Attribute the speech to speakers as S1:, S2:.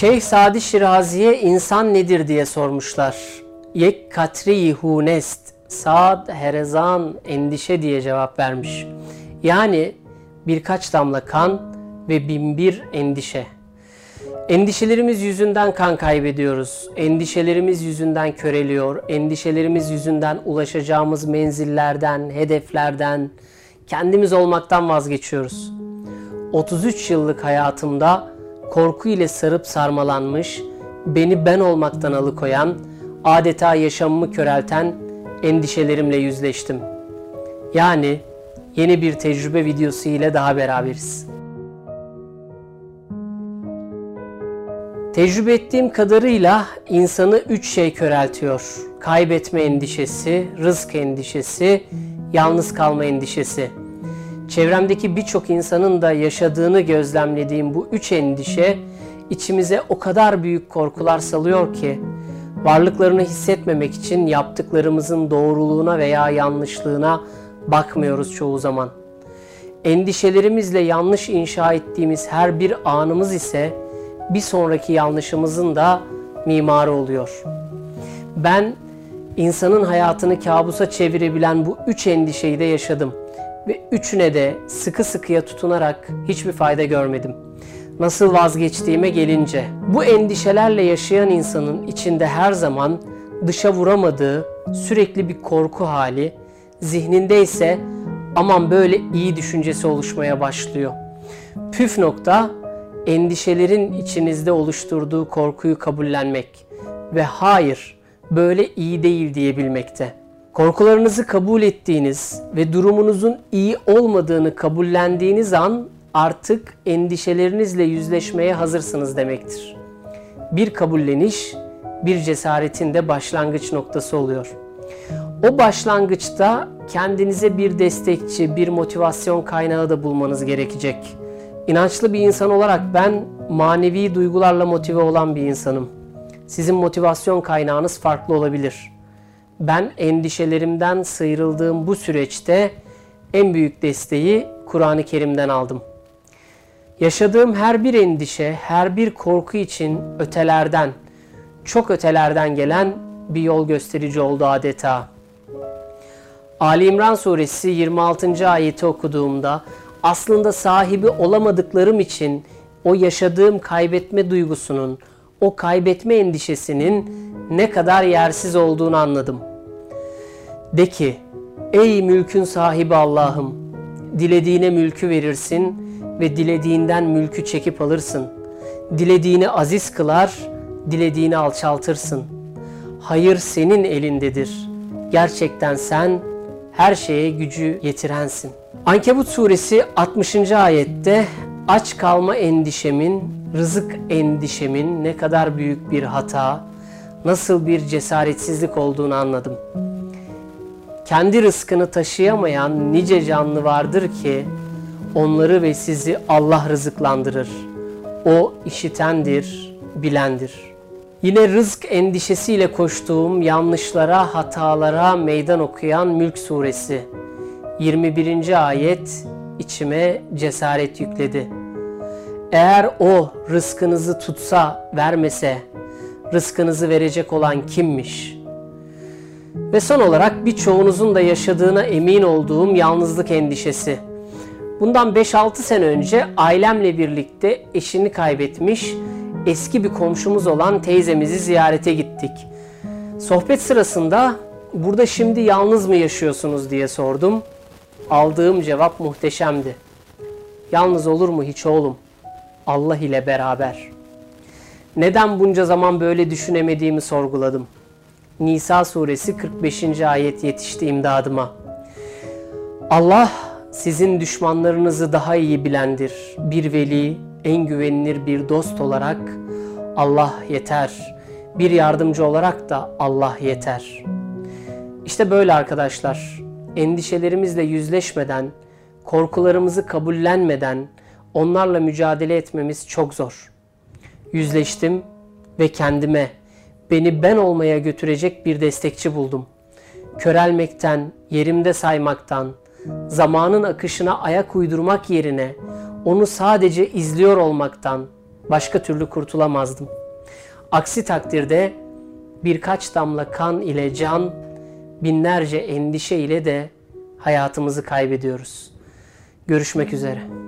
S1: Şeyh Sadi Şirazi'ye insan nedir diye sormuşlar. Yek katri hunest, saad herezan endişe diye cevap vermiş. Yani birkaç damla kan ve binbir endişe. Endişelerimiz yüzünden kan kaybediyoruz. Endişelerimiz yüzünden köreliyor. Endişelerimiz yüzünden ulaşacağımız menzillerden, hedeflerden, kendimiz olmaktan vazgeçiyoruz. 33 yıllık hayatımda korku ile sarıp sarmalanmış, beni ben olmaktan alıkoyan, adeta yaşamımı körelten endişelerimle yüzleştim. Yani yeni bir tecrübe videosu ile daha beraberiz. Tecrübe ettiğim kadarıyla insanı üç şey köreltiyor. Kaybetme endişesi, rızk endişesi, yalnız kalma endişesi. Çevremdeki birçok insanın da yaşadığını gözlemlediğim bu üç endişe içimize o kadar büyük korkular salıyor ki varlıklarını hissetmemek için yaptıklarımızın doğruluğuna veya yanlışlığına bakmıyoruz çoğu zaman. Endişelerimizle yanlış inşa ettiğimiz her bir anımız ise bir sonraki yanlışımızın da mimarı oluyor. Ben insanın hayatını kabusa çevirebilen bu üç endişeyi de yaşadım ve üçüne de sıkı sıkıya tutunarak hiçbir fayda görmedim. Nasıl vazgeçtiğime gelince, bu endişelerle yaşayan insanın içinde her zaman dışa vuramadığı sürekli bir korku hali, zihninde ise aman böyle iyi düşüncesi oluşmaya başlıyor. Püf nokta endişelerin içinizde oluşturduğu korkuyu kabullenmek ve hayır böyle iyi değil diyebilmekte. Korkularınızı kabul ettiğiniz ve durumunuzun iyi olmadığını kabullendiğiniz an artık endişelerinizle yüzleşmeye hazırsınız demektir. Bir kabulleniş bir cesaretin de başlangıç noktası oluyor. O başlangıçta kendinize bir destekçi, bir motivasyon kaynağı da bulmanız gerekecek. İnançlı bir insan olarak ben manevi duygularla motive olan bir insanım. Sizin motivasyon kaynağınız farklı olabilir. Ben endişelerimden sıyrıldığım bu süreçte en büyük desteği Kur'an-ı Kerim'den aldım. Yaşadığım her bir endişe, her bir korku için ötelerden, çok ötelerden gelen bir yol gösterici oldu adeta. Ali İmran suresi 26. ayeti okuduğumda aslında sahibi olamadıklarım için o yaşadığım kaybetme duygusunun, o kaybetme endişesinin ne kadar yersiz olduğunu anladım. De ki, ey mülkün sahibi Allah'ım, dilediğine mülkü verirsin ve dilediğinden mülkü çekip alırsın. Dilediğini aziz kılar, dilediğini alçaltırsın. Hayır senin elindedir. Gerçekten sen her şeye gücü yetirensin. Ankebut suresi 60. ayette aç kalma endişemin, rızık endişemin ne kadar büyük bir hata, nasıl bir cesaretsizlik olduğunu anladım. Kendi rızkını taşıyamayan nice canlı vardır ki onları ve sizi Allah rızıklandırır. O işitendir, bilendir. Yine rızk endişesiyle koştuğum yanlışlara, hatalara meydan okuyan Mülk suresi 21. ayet içime cesaret yükledi. Eğer o rızkınızı tutsa, vermese, rızkınızı verecek olan kimmiş? Ve son olarak birçoğunuzun da yaşadığına emin olduğum yalnızlık endişesi. Bundan 5-6 sene önce ailemle birlikte eşini kaybetmiş eski bir komşumuz olan teyzemizi ziyarete gittik. Sohbet sırasında burada şimdi yalnız mı yaşıyorsunuz diye sordum. Aldığım cevap muhteşemdi. Yalnız olur mu hiç oğlum? Allah ile beraber. Neden bunca zaman böyle düşünemediğimi sorguladım. Nisa suresi 45. ayet yetişti imdadıma. Allah sizin düşmanlarınızı daha iyi bilendir. Bir veli, en güvenilir bir dost olarak Allah yeter. Bir yardımcı olarak da Allah yeter. İşte böyle arkadaşlar endişelerimizle yüzleşmeden, korkularımızı kabullenmeden onlarla mücadele etmemiz çok zor. Yüzleştim ve kendime, beni ben olmaya götürecek bir destekçi buldum. Körelmekten, yerimde saymaktan, zamanın akışına ayak uydurmak yerine onu sadece izliyor olmaktan başka türlü kurtulamazdım. Aksi takdirde birkaç damla kan ile can, binlerce endişe ile de hayatımızı kaybediyoruz. Görüşmek üzere.